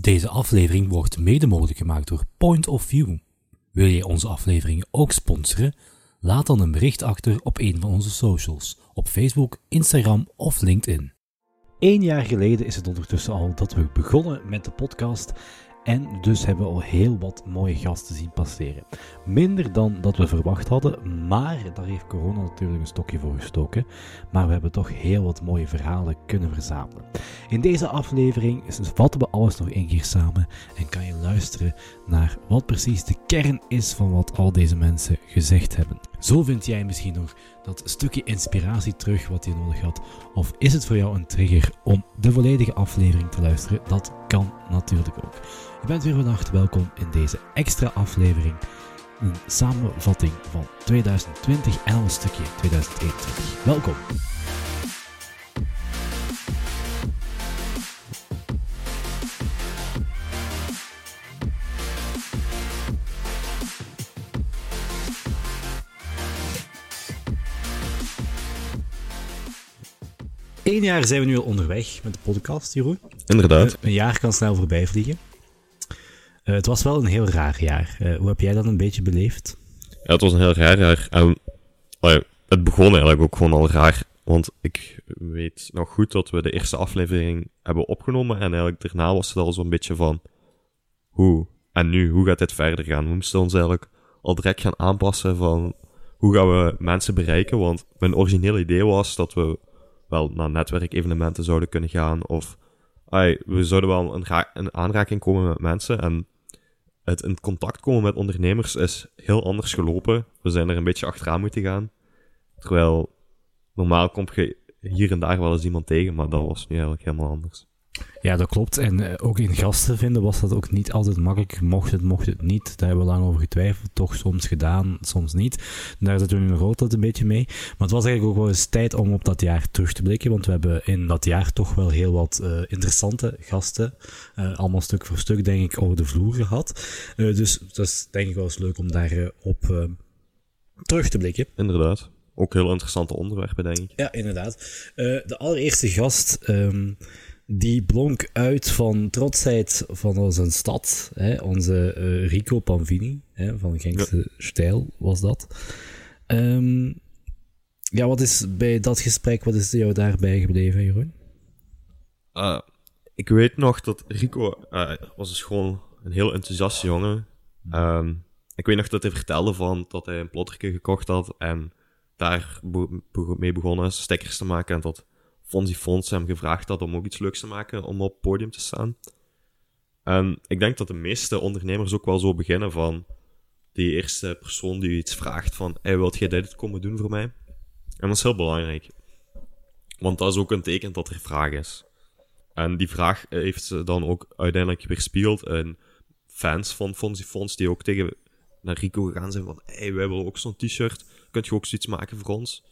Deze aflevering wordt mede mogelijk gemaakt door Point of View. Wil je onze afleveringen ook sponsoren? Laat dan een bericht achter op een van onze socials, op Facebook, Instagram of LinkedIn. Eén jaar geleden is het ondertussen al dat we begonnen met de podcast en dus hebben we al heel wat mooie gasten zien passeren. Minder dan dat we verwacht hadden, maar daar heeft corona natuurlijk een stokje voor gestoken. Maar we hebben toch heel wat mooie verhalen kunnen verzamelen. In deze aflevering vatten we alles nog één keer samen en kan je luisteren naar wat precies de kern is van wat al deze mensen gezegd hebben. Zo vind jij misschien nog dat stukje inspiratie terug wat je nodig had. Of is het voor jou een trigger om de volledige aflevering te luisteren? Dat kan natuurlijk ook. Je bent weer vannacht welkom in deze extra aflevering. Een samenvatting van 2020 en een stukje 2021. Welkom. Eén jaar zijn we nu al onderweg met de podcast, Jeroen. Inderdaad. een jaar kan snel voorbij vliegen. Uh, het was wel een heel raar jaar. Uh, hoe heb jij dat een beetje beleefd? Ja, het was een heel raar jaar. En, allee, het begon eigenlijk ook gewoon al raar. Want ik weet nog goed dat we de eerste aflevering hebben opgenomen. En eigenlijk daarna was het al zo'n beetje van... Hoe? En nu? Hoe gaat dit verder gaan? We moesten ons eigenlijk al direct gaan aanpassen van... Hoe gaan we mensen bereiken? Want mijn originele idee was dat we wel naar netwerkevenementen zouden kunnen gaan. Of ay, we zouden wel een, aanraking komen met mensen. En het in contact komen met ondernemers is heel anders gelopen. We zijn er een beetje achteraan moeten gaan. Terwijl normaal kom je hier en daar wel eens iemand tegen, maar dat was nu eigenlijk helemaal anders. Ja, dat klopt. En uh, ook in gasten vinden was dat ook niet altijd makkelijk. Mocht het, mocht het niet. Daar hebben we lang over getwijfeld. Toch soms gedaan, soms niet. Daar zitten we nu nog altijd een beetje mee. Maar het was eigenlijk ook wel eens tijd om op dat jaar terug te blikken. Want we hebben in dat jaar toch wel heel wat uh, interessante gasten. Uh, allemaal stuk voor stuk, denk ik, over de vloer gehad. dus dat is denk ik wel eens leuk om daarop op terug te blikken. Inderdaad. Ook heel interessante onderwerpen, denk ik. Ja, inderdaad. de allereerste gast... Um, die blonk uit van trotsheid van onze stad. Hè? Onze uh, Rico Panvini, hè? van Gengse ja. Stijl was dat. Um, ja, wat is bij dat gesprek, wat is jou daarbij gebleven, Jeroen? Uh, ik weet nog dat Rico uh, was dus gewoon een heel enthousiaste jongen. Um, ik weet nog dat hij vertelde van dat hij een plotterke gekocht had en daar mee begonnen is, stickers te maken en dat Fonzie Fons hem gevraagd had om ook iets leuks te maken om op het podium te staan. En ik denk dat de meeste ondernemers ook wel zo beginnen van die eerste persoon die iets vraagt van, hey, wilt jij dit komen doen voor mij? En dat is heel belangrijk. Want dat is ook een teken dat er vraag is. En die vraag heeft ze dan ook uiteindelijk weerspiegeld in fans van Fonzie Fons die ook tegen naar Rico gegaan zijn van, hey, wij willen ook zo'n t-shirt, kunt je ook zoiets maken voor ons?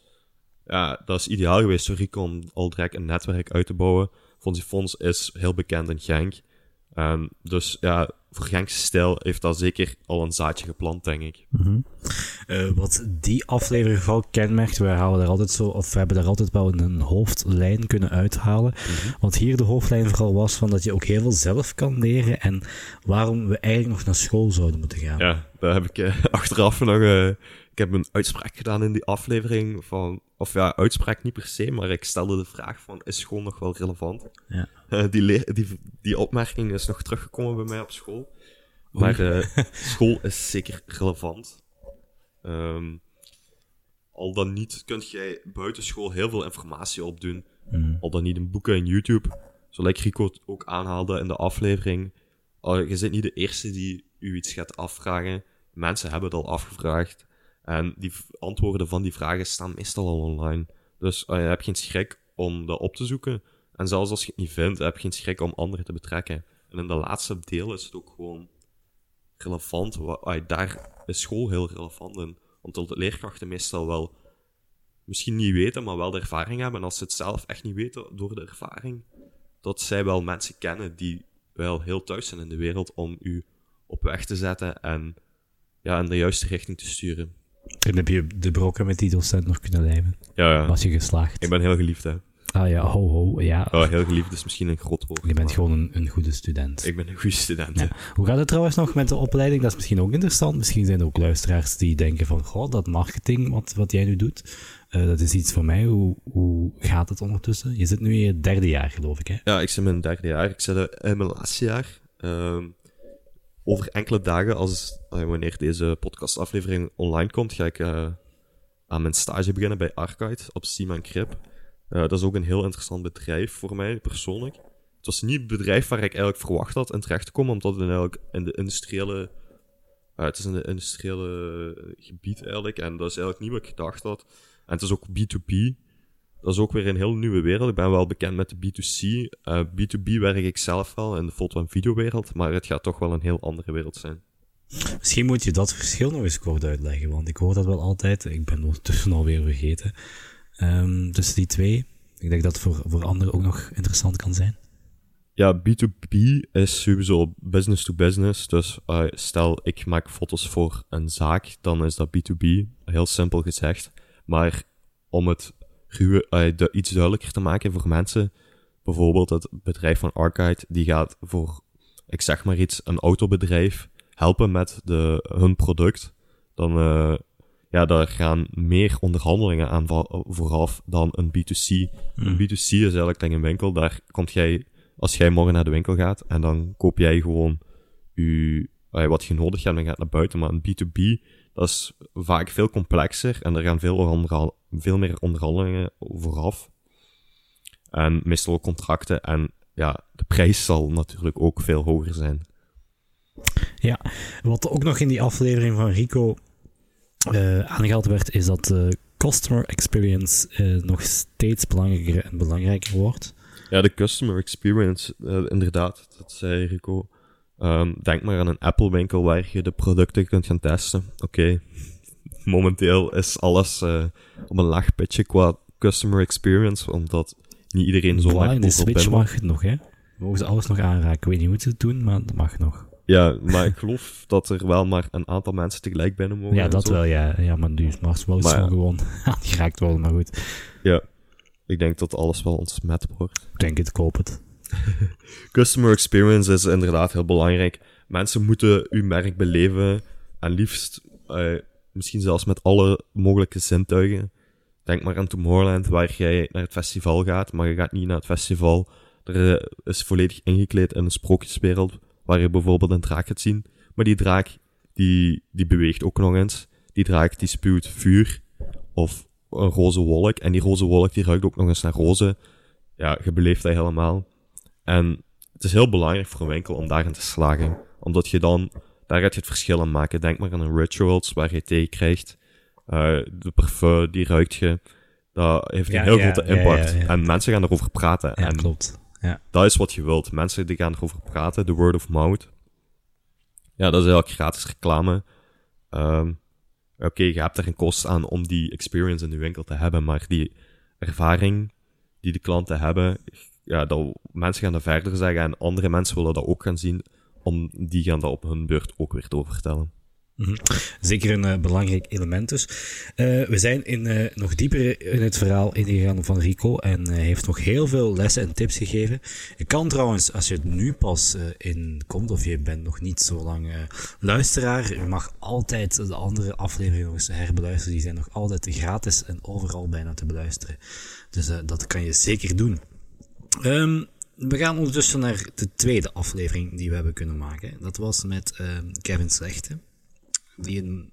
Ja, dat is ideaal geweest voor Rico om al direct een netwerk uit te bouwen. Fonzie Fons is heel bekend in Genk. Um, dus ja, voor Genkse stijl heeft dat zeker al een zaadje geplant, denk ik. Mm -hmm. uh, wat die aflevering vooral kenmerkt, we halen daar altijd zo, of we hebben daar altijd wel een hoofdlijn kunnen uithalen. Mm -hmm. Want hier de hoofdlijn vooral was van dat je ook heel veel zelf kan leren en waarom we eigenlijk nog naar school zouden moeten gaan. Ja, daar heb ik uh, achteraf nog uh, heb een uitspraak gedaan in die aflevering van, of ja, uitspraak niet per se, maar ik stelde de vraag van, is school nog wel relevant? Ja. Uh, die, die, die opmerking is nog teruggekomen bij mij op school. Maar uh, school is zeker relevant. Um, al dan niet kunt jij buiten school heel veel informatie opdoen. Mm. Al dan niet in boeken en YouTube. Zoals Rico ook aanhaalde in de aflevering. Uh, je bent niet de eerste die u iets gaat afvragen. Mensen hebben het al afgevraagd. En die antwoorden van die vragen staan meestal al online. Dus uh, je hebt geen schrik om dat op te zoeken. En zelfs als je het niet vindt, heb je geen schrik om anderen te betrekken. En in de laatste deel is het ook gewoon relevant. Uh, daar is school heel relevant in. Omdat de leerkrachten meestal wel misschien niet weten, maar wel de ervaring hebben. En als ze het zelf echt niet weten door de ervaring, dat zij wel mensen kennen die wel heel thuis zijn in de wereld om u op weg te zetten en ja, in de juiste richting te sturen. En heb je de brokken met die docent nog kunnen lijmen? Ja, ja. Was je geslaagd? Ik ben heel geliefd, hè. Ah ja, ho ho, ja. Oh, heel geliefd is misschien een groot woord. Je bent maar gewoon een, een goede student. Ik ben een goede student. Ja. Hoe gaat het trouwens nog met de opleiding? Dat is misschien ook interessant. Misschien zijn er ook luisteraars die denken van, goh, dat marketing wat, wat jij nu doet, eh, dat is iets voor mij. Hoe, hoe gaat het ondertussen? Je zit nu in je derde jaar, geloof ik, hè? Ja, ik zit in mijn derde jaar. Ik zit in mijn laatste jaar. Ehm, over enkele dagen, als, eh, wanneer deze podcastaflevering online komt, ga ik eh, aan mijn stage beginnen bij Archite op Sieman Krip. Eh, dat is ook een heel interessant bedrijf voor mij persoonlijk. Het was niet het bedrijf waar ik eigenlijk verwacht had in terecht te komen, omdat het eigenlijk in de industriële. het is de industriële gebied eigenlijk, en dat is eigenlijk niet wat ik gedacht had. En het is ook B2B. Dat is ook weer een heel nieuwe wereld. Ik ben wel bekend met de B2C. Eh, B2B werk ik zelf wel in de foto- en videowereld, maar het gaat toch wel een heel andere wereld zijn. Misschien moet je dat verschil nog eens kort uitleggen, want ik hoor dat wel altijd. Ik ben ondertussen alweer vergeten. Ehm, tussen die twee. Ik denk dat het voor, voor anderen ook nog interessant kan zijn. Ja, B2B is sowieso business to business. Dus eh, stel ik maak foto's voor een zaak, dan is dat B2B, heel simpel gezegd. Maar om het iets duidelijker te maken voor mensen, bijvoorbeeld het bedrijf van Arcade, die gaat voor, ik zeg maar iets, een autobedrijf helpen met de, hun product. Dan, eh, ja, daar gaan meer onderhandelingen aan vooraf dan een B2C. Een B2C is eigenlijk like een winkel, daar komt jij als jij morgen naar de winkel gaat en dan koop jij gewoon je, wat je nodig hebt en gaat naar buiten. Maar een B2B, dat is vaak veel complexer en er gaan veel, onderhal- veel meer onderhandelingen vooraf. En meestal ook contracten en ja, de prijs zal natuurlijk ook veel hoger zijn. Ja, wat ook nog in die aflevering van Rico eh aangehaald werd, is dat de customer experience eh, nog steeds belangrijker en belangrijker wordt. Ja, de customer experience, eh, inderdaad, dat zei Rico. Ehm, denk maar aan een Apple-winkel waar je de producten kunt gaan testen. Oké, momenteel is alles eh, op een laag pitje qua customer experience, omdat niet iedereen zo erg in de Switch binnen- mag het nog, hè? Mogen ze alles nog aanraken. Ik weet niet hoe ze het doen, maar dat mag nog. Ja, maar ik geloof dat er wel maar een aantal mensen tegelijk binnen mogen. Ja, dat zo. wel, ja. Ja, maar nu mag wel Maar zo ja. gewoon aangeraakt worden, maar goed. Ja, ik denk dat alles wel ontsmet wordt. Ik denk het, ik hoop het. Customer experience is inderdaad heel belangrijk. Mensen moeten uw merk beleven en liefst eh, misschien zelfs met alle mogelijke zintuigen. Denk maar aan Tomorrowland, waar jij naar het festival gaat, maar je gaat niet naar het festival. Er eh, is volledig ingekleed in een sprookjeswereld, waar je bijvoorbeeld een draak gaat zien. Maar die draak, die, die beweegt ook nog eens. Die draak, die spuwt vuur of een roze wolk. En die roze wolk, die ruikt ook nog eens naar rozen. Ja, je beleeft dat helemaal. En het is heel belangrijk voor een winkel om daarin te slagen. Omdat je dan, daar gaat je het verschil in maken. Denk maar aan een rituals waar je thee krijgt. Eh, de parfum, die ruikt je. Dat heeft Ja, een heel ja, grote impact. ja. En mensen gaan erover praten. En klopt. Ja. dat is wat je wilt. Mensen die gaan erover praten, de word of mouth. Ja, dat is eigenlijk gratis reclame. Ehm, Oké, je hebt er een kost aan om die experience in de winkel te hebben, maar die ervaring die de klanten hebben, ja, dat, mensen gaan dat verder zeggen en andere mensen willen dat ook gaan zien, om die gaan dat op hun beurt ook weer doorvertellen. Mhm. Zeker een eh, belangrijk element dus. Eh, we zijn in, eh, nog dieper in het verhaal ingegaan van Rico en hij heeft nog heel veel lessen en tips gegeven. Je kan trouwens, als je het nu pas in komt of je bent nog niet zo lang luisteraar, je mag altijd de andere afleveringen nog eens herbeluisteren. Die zijn nog altijd gratis en overal bijna te beluisteren. Dus dat kan je zeker doen. Ehm, we gaan ondertussen naar de tweede aflevering die we hebben kunnen maken. Dat was met ehm, Kevin Slechte die een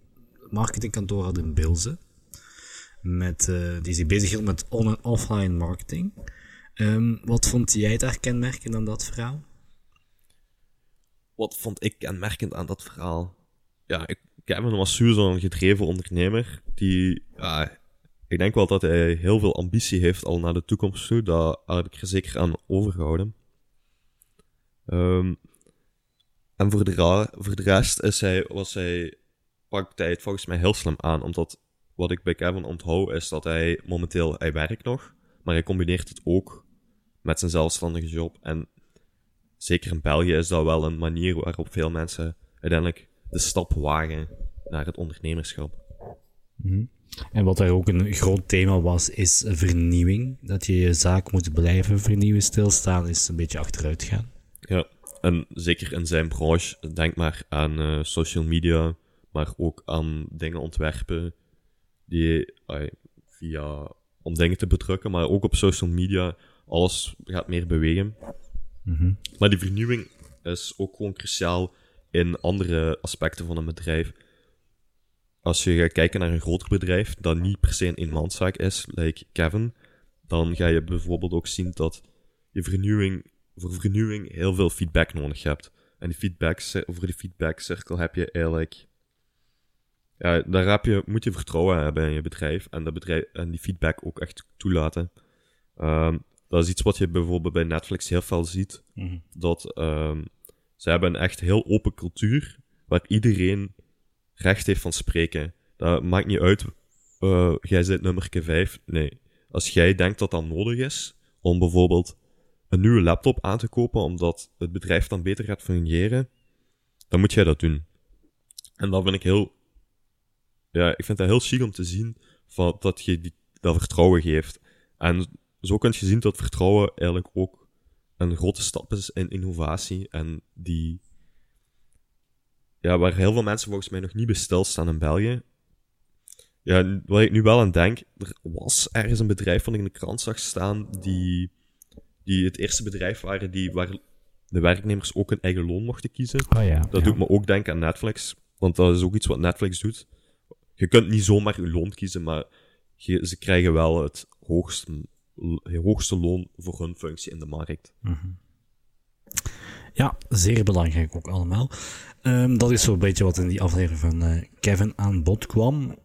marketingkantoor had in Bilze. Met, eh, die zich bezig hield met on- en offline marketing. Ehm, wat vond jij daar kenmerkend aan dat verhaal? Wat vond ik kenmerkend aan dat verhaal? Ja, ik, Kevin was sowieso een gedreven ondernemer. Die, ik denk wel dat hij heel veel ambitie heeft al naar de toekomst toe. Daar had ik er zeker aan overgehouden. Ehm, en voor de, rest is hij, was hij, pakt hij het volgens mij heel slim aan. Omdat wat ik bij Kevin onthoud is dat hij momenteel, hij werkt nog, maar hij combineert het ook met zijn zelfstandige job. En zeker in België is dat wel een manier waarop veel mensen uiteindelijk de stap wagen naar het ondernemerschap. En wat daar ook een groot thema was, is vernieuwing. Dat je je zaak moet blijven vernieuwen. Stilstaan is een beetje achteruit gaan. Ja, en zeker in zijn branche, denk maar aan uh, social media, maar ook aan dingen ontwerpen die uh, via om dingen te bedrukken, maar ook op social media, alles gaat meer bewegen. Mm Maar die vernieuwing is ook gewoon cruciaal in andere aspecten van een bedrijf. Als je gaat kijken naar een groter bedrijf dat niet per se een eenmanszaak is, like Kevin, dan ga je bijvoorbeeld ook zien dat je vernieuwing, voor vernieuwing heel veel feedback nodig hebt. En die feedback, voor die feedbackcirkel heb je eigenlijk ja, daar heb je, moet je vertrouwen hebben in je bedrijf en, dat bedrijf, en die feedback ook echt toelaten. Um, dat is iets wat je bijvoorbeeld bij Netflix heel veel ziet. Mhm. Dat um, ze hebben een echt heel open cultuur waar iedereen recht heeft van spreken. Dat maakt niet uit, uh, jij zit nummer 5. Nee. Als jij denkt dat dat nodig is om bijvoorbeeld een nieuwe laptop aan te kopen omdat het bedrijf dan beter gaat fungeren, dan moet jij dat doen. En dat vind ik heel ja, ik vind dat heel chic om te zien van, dat je die, dat vertrouwen geeft. En zo kun je zien dat vertrouwen eigenlijk ook een grote stap is in innovatie. En die, ja, waar heel veel mensen volgens mij nog niet bij stilstaan in België. Ja, waar ik nu wel aan denk, er was ergens een bedrijf van ik in de krant zag staan, die, die het eerste bedrijf waren die, waar de werknemers ook een eigen loon mochten kiezen. Oh ja, dat ja. doet me ook denken aan Netflix, want dat is ook iets wat Netflix doet je kunt niet zomaar je loon kiezen, maar je, ze krijgen wel het hoogste, het hoogste loon voor hun functie in de markt. Mm Ja, zeer belangrijk ook allemaal. Um, dat is zo'n beetje wat in die aflevering van uh, Kevin aan bod kwam.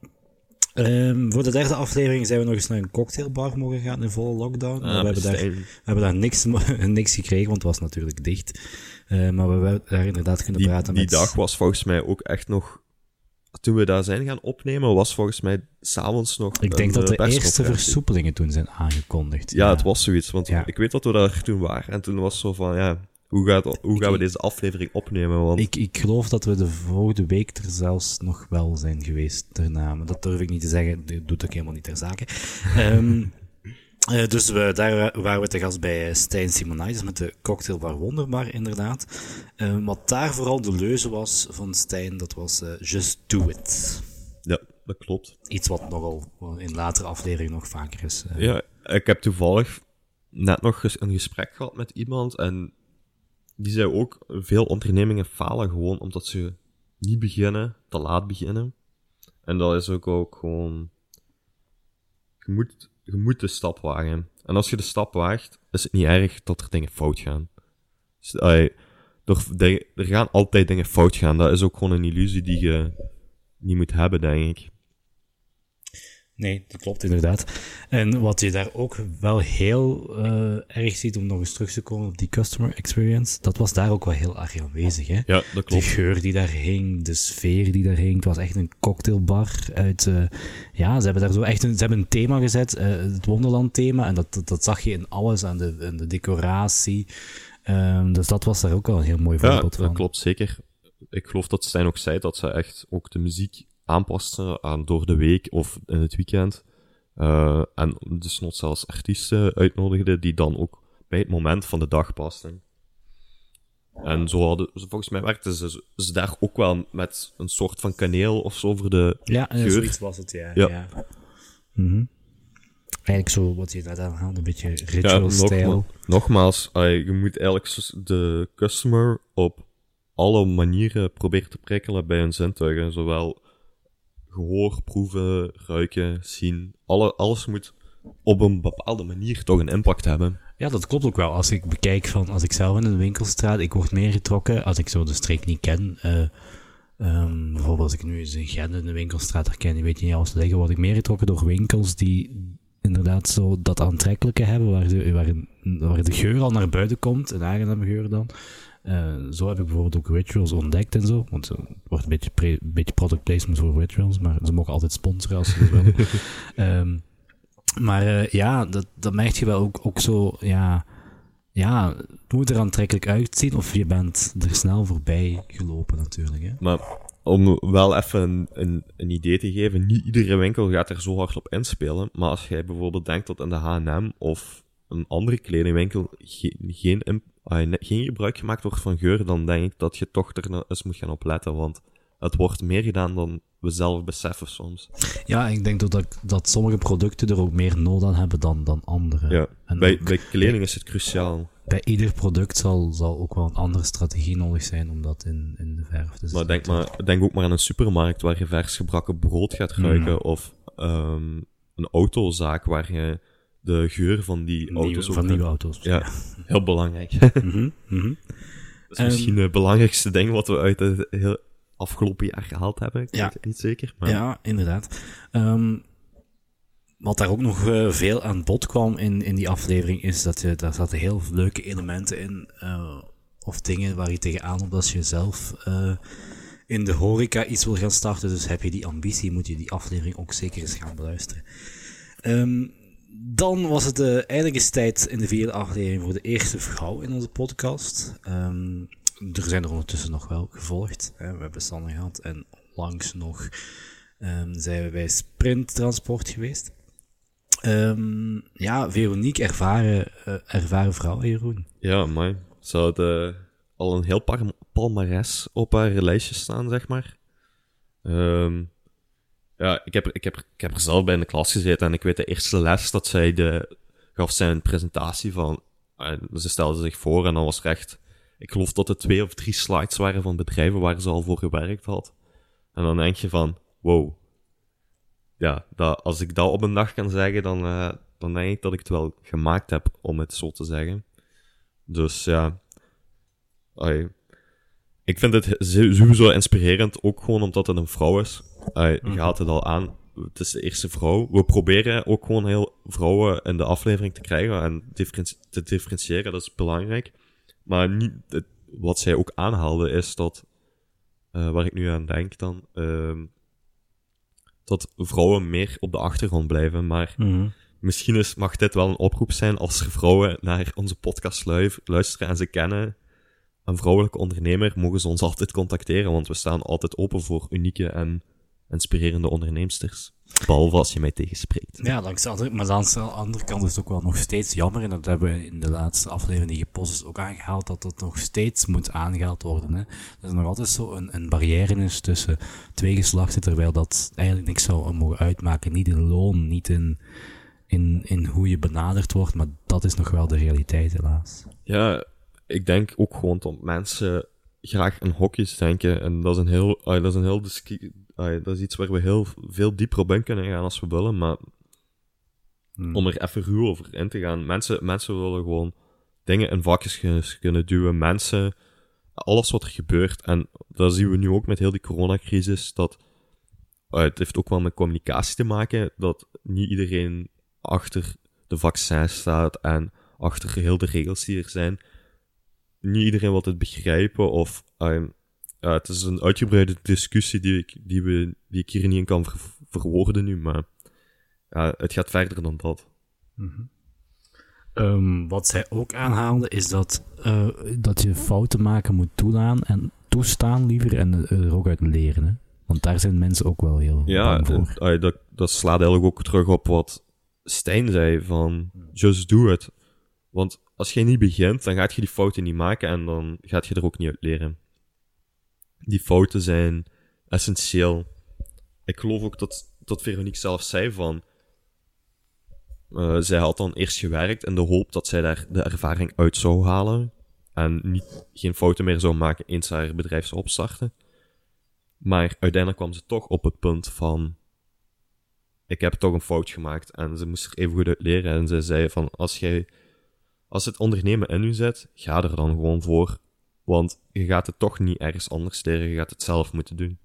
Um, voor de derde aflevering zijn we nog eens naar een cocktailbar mogen gaan in volle lockdown. Ah, we, hebben daar, we hebben daar niks, niks gekregen, want het was natuurlijk dicht. Uh, maar we hebben daar inderdaad kunnen die, praten die met... Die dag was volgens mij ook echt nog toen we daar zijn gaan opnemen, was volgens mij s'avonds nog. Ik denk dat de eerste versoepelingen toen zijn aangekondigd. Ja, ja. het was zoiets. Want ja. ik weet dat we daar toen waren. En toen was het zo van, ja, hoe, gaat, hoe gaan we deze aflevering opnemen? Want... Ik, ik geloof dat we de volgende week er zelfs nog wel zijn geweest daarna. Maar dat durf ik niet te zeggen. Dat doet ook helemaal niet ter zake. um, Uh, dus we, daar waren we te gast bij Stijn Simonides met de cocktailbar Wonderbar, inderdaad. Uh, wat daar vooral de leuze was van Stijn, dat was uh, Just Do It. Ja, dat klopt. Iets wat nogal in latere afleveringen nog vaker is. Ja, ik heb toevallig net nog een gesprek gehad met iemand en die zei ook, veel ondernemingen falen gewoon omdat ze niet beginnen, te laat beginnen. En dat is ook, ook gewoon... Je moet je moet de stap wagen. En als je de stap waagt, is het niet erg dat er dingen fout gaan. Dus, allee, er, er gaan altijd dingen fout gaan. Dat is ook gewoon een illusie die je niet moet hebben, denk ik. Nee, dat klopt inderdaad. En wat je daar ook wel heel uh, erg ziet, om nog eens terug te komen op die customer experience, dat was daar ook wel heel erg aanwezig. Hè? Ja, dat klopt. Die geur die daar hing, de sfeer die daar hing. Het was echt een cocktailbar uit... Uh, ja, ze hebben daar zo echt een, ze hebben een thema gezet, uh, het Wonderland-thema, en dat, dat, dat, zag je in alles, aan de, aan de decoratie. Um, dus dat was daar ook wel een heel mooi voorbeeld ja, van. dat klopt zeker. Ik geloof dat Stijn ook zei dat ze echt ook de muziek aanpasten aan door de week of in het weekend. Uh, en dus nog zelfs artiesten uitnodigden die dan ook bij het moment van de dag pasten. En zo hadden, volgens mij werkten ze, ze daar ook wel met een soort van kaneel of zo voor de Ja, geur. zoiets was het, ja. Ja. ja. Mm -hmm. Eigenlijk zo wat je daar aanhaalt, een beetje ritual-stijl. nogma nogmaals, uh, je moet eigenlijk de customer op alle manieren proberen te prikkelen bij hun zintuigen. Zowel gehoor, proeven, ruiken, zien. Alle, alles moet op een bepaalde manier toch een impact hebben. Ja, dat klopt ook wel. Als ik bekijk van, als ik zelf in een winkelstraat, ik word meer getrokken als ik zo de streek niet ken. Uh, um, bijvoorbeeld als ik nu eens in Gent in de winkelstraat herken, die weet je niet alles te zeggen, word ik meer getrokken door winkels die inderdaad zo dat aantrekkelijke hebben, waar de, waar, waar de geur al naar buiten komt, een aangename geur dan. Uh, zo heb ik bijvoorbeeld ook rituals ontdekt en zo. Want het wordt een beetje, een beetje product placement voor rituals, maar ze mogen altijd sponsoren als ze dat willen. um, maar uh, ja, dat, dat merk je wel ook, ook zo, ja, ja, het moet er aantrekkelijk uitzien of je bent er snel voorbij gelopen natuurlijk. Hè? Maar om wel even een, een, een, idee te geven, niet iedere winkel gaat er zo hard op inspelen. Maar als jij bijvoorbeeld denkt dat in de H&M of een andere kledingwinkel geen, geen, geen gebruik gemaakt wordt van geur, dan denk ik dat je toch er eens moet gaan opletten. Want het wordt meer gedaan dan we zelf beseffen soms. Ja, ik denk dat, dat sommige producten er ook meer nood aan hebben dan, dan andere. Ja, en bij, bij kleding is het cruciaal. Bij ieder product zal, zal ook wel een andere strategie nodig zijn om dat in, in de verf te zetten. Maar denk, maar denk ook maar aan een supermarkt waar je vers gebrakken brood gaat ruiken, mm. of um, een autozaak waar je de geur van die nieuwe, auto's... Van nieuwe auto's. Ja, heel belangrijk. mm -hmm, Dat is misschien um, het belangrijkste ding wat we uit het heel afgelopen jaar gehaald hebben. Ik ja. weet het niet zeker. Maar... Ja, inderdaad. Um, wat daar ook nog uh, veel aan bod kwam in, in die aflevering, is dat je, daar zaten heel leuke elementen in. Uh, of dingen waar je tegenaan op als je zelf uh, in de horeca iets wil gaan starten. Dus heb je die ambitie, moet je die aflevering ook zeker eens gaan beluisteren. Um, dan was het uh, eindelijk eens tijd in de vierde aflevering voor de eerste vrouw in onze podcast. Um, er zijn er ondertussen nog wel gevolgd. Hè. We hebben Sanne gehad en langs nog um, zijn we bij Sprint Transport geweest. Um, ja, Veronique, ervaren, uh, ervaren vrouw, Jeroen. Ja, mooi. Ze had uh, al een heel palmares op haar lijstje staan, zeg maar. Um, ja, ik heb, ik, heb, ik heb er zelf bij in de klas gezeten en ik weet de eerste les dat zij de, gaf zijn presentatie van... Ze stelde zich voor en dan was er echt ik geloof dat het twee of drie slides waren van bedrijven waar ze al voor gewerkt had. En dan denk je van, wow. Ja, dat, als ik dat op een dag kan zeggen, dan, uh, dan denk ik dat ik het wel gemaakt heb, om het zo te zeggen. Dus ja, ik vind het sowieso inspirerend, ook gewoon omdat het een vrouw is. Ay, je haalt het al aan, het is de eerste vrouw. We proberen ook gewoon heel vrouwen in de aflevering te krijgen en te differentiëren, dat is belangrijk. Maar niet, het, wat zij ook aanhaalde is dat, uh, waar ik nu aan denk dan, uh, dat vrouwen meer op de achtergrond blijven. Maar mm misschien is, mag dit wel een oproep zijn als er vrouwen naar onze podcast luisteren en ze kennen een vrouwelijke ondernemer, mogen ze ons altijd contacteren, want we staan altijd open voor unieke en inspirerende onderneemsters. Behalve als je mij tegenspreekt. Ja, langs de andere, maar langs de andere kant is het ook wel nog steeds jammer, en dat hebben we in de laatste aflevering die gepost is ook aangehaald, dat het nog steeds moet aangehaald worden. Hè. Dat er nog altijd zo een, een barrière is tussen twee geslachten, terwijl dat eigenlijk niks zou mogen uitmaken. Niet in loon, niet in, in, in hoe je benaderd wordt, maar dat is nog wel de realiteit helaas. Ja, ik denk ook gewoon dat mensen graag in hokjes denken. En dat is een heel, uh, dat is een heel dat is iets waar we heel veel dieper op in kunnen gaan als we willen, maar hmm. om er even ruw over in te gaan. Mensen, mensen willen gewoon dingen in vakjes kunnen duwen. Mensen, alles wat er gebeurt. En dat zien we nu ook met heel die coronacrisis. Dat, het heeft ook wel met communicatie te maken. Dat niet iedereen achter de vaccins staat en achter heel de regels die er zijn. Niet iedereen wil het begrijpen of ja, het is een uitgebreide discussie die ik, die we, die ik hier niet in kan verwoorden nu, maar ja, het gaat verder dan dat. Mm wat zij ook aanhaalde is dat, uh, dat je fouten maken moet toelaten en toestaan liever en er ook uit leren. Hè? Want daar zijn mensen ook wel heel ja, voor. Ja, dat, dat slaat eigenlijk ook terug op wat Stijn zei van just do it. Want als je niet begint, dan gaat je die fouten niet maken en dan gaat je er ook niet uit leren die fouten zijn essentieel. Ik geloof ook dat, dat Veronique zelf zei van... Uh, zij had dan eerst gewerkt in de hoop dat zij daar de ervaring uit zou halen. En niet, geen fouten meer zou maken eens haar bedrijf zou opstarten. Maar uiteindelijk kwam ze toch op het punt van... Ik heb toch een fout gemaakt. En ze moest er even goed uit leren. En ze zei van, als jij... Als het ondernemen in u zit, ga er dan gewoon voor. Want je gaat het toch niet ergens anders leren, je gaat het zelf moeten doen.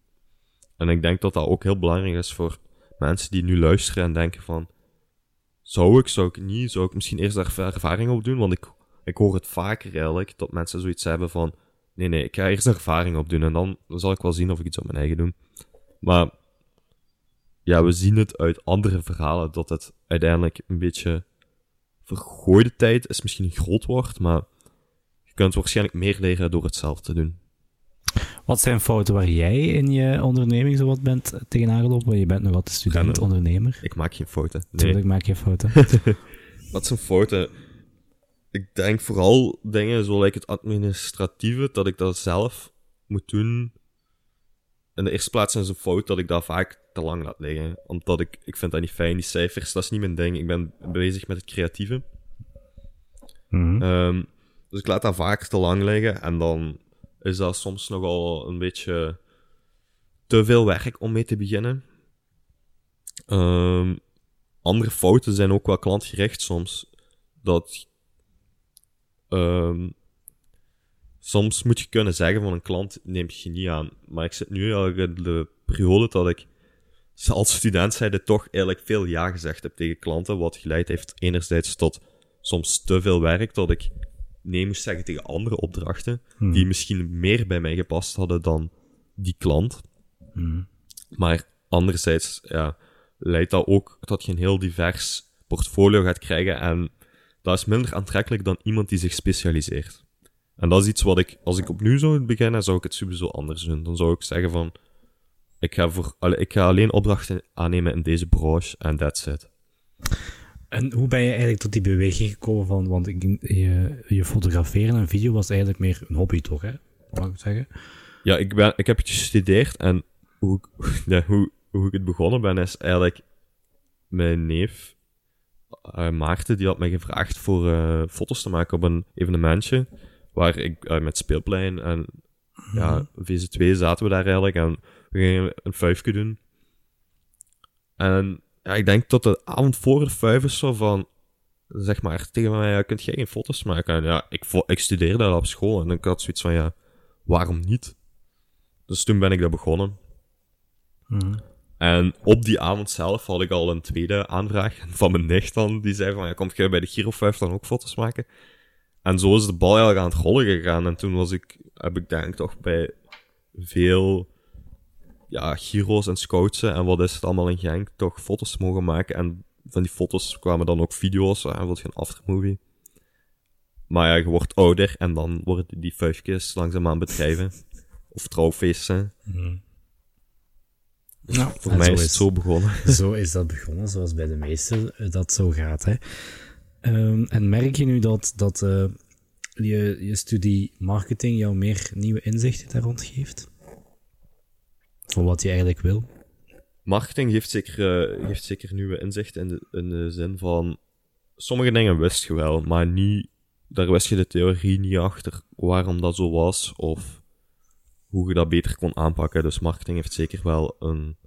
En ik denk dat dat ook heel belangrijk is voor mensen die nu luisteren en denken van... Zou ik, zou ik niet, zou ik misschien eerst daar ervaring op doen? Want ik, ik hoor het vaker eigenlijk, dat mensen zoiets hebben van... Nee, nee, ik ga eerst ervaring op doen en dan, zal ik wel zien of ik iets op mijn eigen doe. Maar ja, we zien het uit andere verhalen dat het uiteindelijk een beetje vergooide tijd is misschien groot woord, maar kunt waarschijnlijk meer leren door het zelf te doen. Wat zijn fouten waar jij in je onderneming zo wat bent tegenaan gelopen? Je bent nog altijd student, ondernemer. Ik maak geen fouten. Nee. Tuurlijk maak je fouten. Wat zijn fouten? Ik denk vooral dingen zoals het administratieve, dat ik dat zelf moet doen. In de eerste plaats zijn ze fout dat ik dat vaak te lang laat liggen. Omdat ik, ik vind dat niet fijn, die cijfers, dat is niet mijn ding. Ik ben bezig met het creatieve. Mhm. Ehm, dus ik laat dat vaak te lang liggen en dan is dat soms nogal een beetje te veel werk om mee te beginnen. Ehm, andere fouten zijn ook wel klantgericht soms. Dat ehm, soms moet je kunnen zeggen van een klant neemt je niet aan. Maar ik zit nu eigenlijk in de periode dat ik als student zijde toch eigenlijk veel ja gezegd heb tegen klanten, wat geleid heeft enerzijds tot soms te veel werk, dat ik nee moest zeggen tegen andere opdrachten, Hmm. die misschien meer bij mij gepast hadden dan die klant. Hmm. Maar anderzijds, ja, leidt dat ook dat je een heel divers portfolio gaat krijgen en dat is minder aantrekkelijk dan iemand die zich specialiseert. En dat is iets wat ik, als ik opnieuw zou beginnen, zou ik het sowieso anders doen. Dan zou ik zeggen van, ik ga, voor, ik ga alleen opdrachten aannemen in deze branche en that's it. En hoe ben je eigenlijk tot die beweging gekomen van, want ik, je, je fotograferen en video was eigenlijk meer een hobby toch, hè? Mag ik zeggen? Ja, ik, ben, ik heb het gestudeerd en hoe, ik- ja, hoe, hoe ik het begonnen ben, is eigenlijk mijn neef, eh, Maarten, die had mij gevraagd voor eh, foto's te maken op een evenementje, waar ik eh, met speelplein en ja, VZ2 zaten we daar eigenlijk en we gingen een vijfje doen. En ja, ik denk tot de avond voor de vijf is zo van, zeg maar, tegen mij, ja, kunt jij geen foto's maken? En ja, ik, ik studeerde op school en ik had zoiets van, ja, waarom niet? Dus toen ben ik dat begonnen. Mhm. En op die avond zelf had ik al een tweede aanvraag van mijn nicht dan, die zei van, ja, komt jij bij de Giro 5 dan ook foto's maken? En zo is de bal eigenlijk aan het rollen gegaan. En toen was ik, heb ik denk ik toch bij veel ja, Giro's en scoutsen en wat is het allemaal in Genk, toch foto's mogen maken. En van die foto's kwamen dan ook video's en wat een aftermovie. Maar ja, je wordt ouder en dan worden die vijfjes langzaamaan bedrijven. Of trouwfeesten. Nou, Voor en mij zo is het zo begonnen. Zo is dat begonnen, zoals bij de meesten eh, dat zo gaat. Hè. Ehm, en merk je nu dat, dat eh, je, je studie marketing jou meer nieuwe inzichten daar rond geeft? Voor wat je eigenlijk wil? Marketing geeft zeker, eh, geeft zeker nieuwe inzichten in de, in de zin van... Sommige dingen wist je wel, maar niet, daar wist je de theorie niet achter waarom dat zo was, of hoe je dat beter kon aanpakken. Dus marketing heeft zeker wel een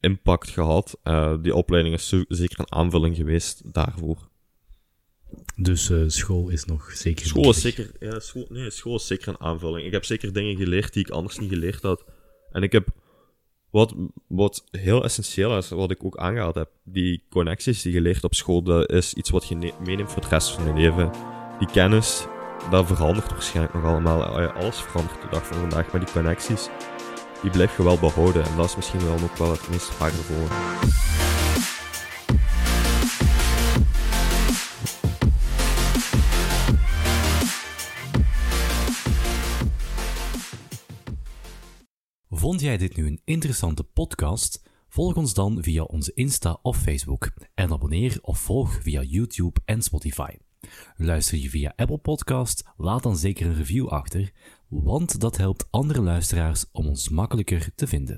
impact gehad. Eh, die opleiding is zeker een aanvulling geweest daarvoor. Dus eh, school is nog zeker School is zeker, ja, school, nee, school is zeker een aanvulling. Ik heb zeker dingen geleerd die ik anders niet geleerd had. En ik heb, wat, wat heel essentieel is, wat ik ook aangehaald heb, die connecties die je leert op school, dat is iets wat je ne- meeneemt voor de rest van je leven. Die kennis, dat verandert waarschijnlijk nog allemaal. Alles verandert de dag van vandaag, maar die connecties, die blijf je wel behouden. En dat is misschien wel ook wel het meest waardevolle. Vond jij dit nu een interessante podcast? Volg ons dan via onze Insta of Facebook en abonneer of volg via YouTube en Spotify. Luister je via Apple Podcast? Laat dan zeker een review achter, want dat helpt andere luisteraars om ons makkelijker te vinden.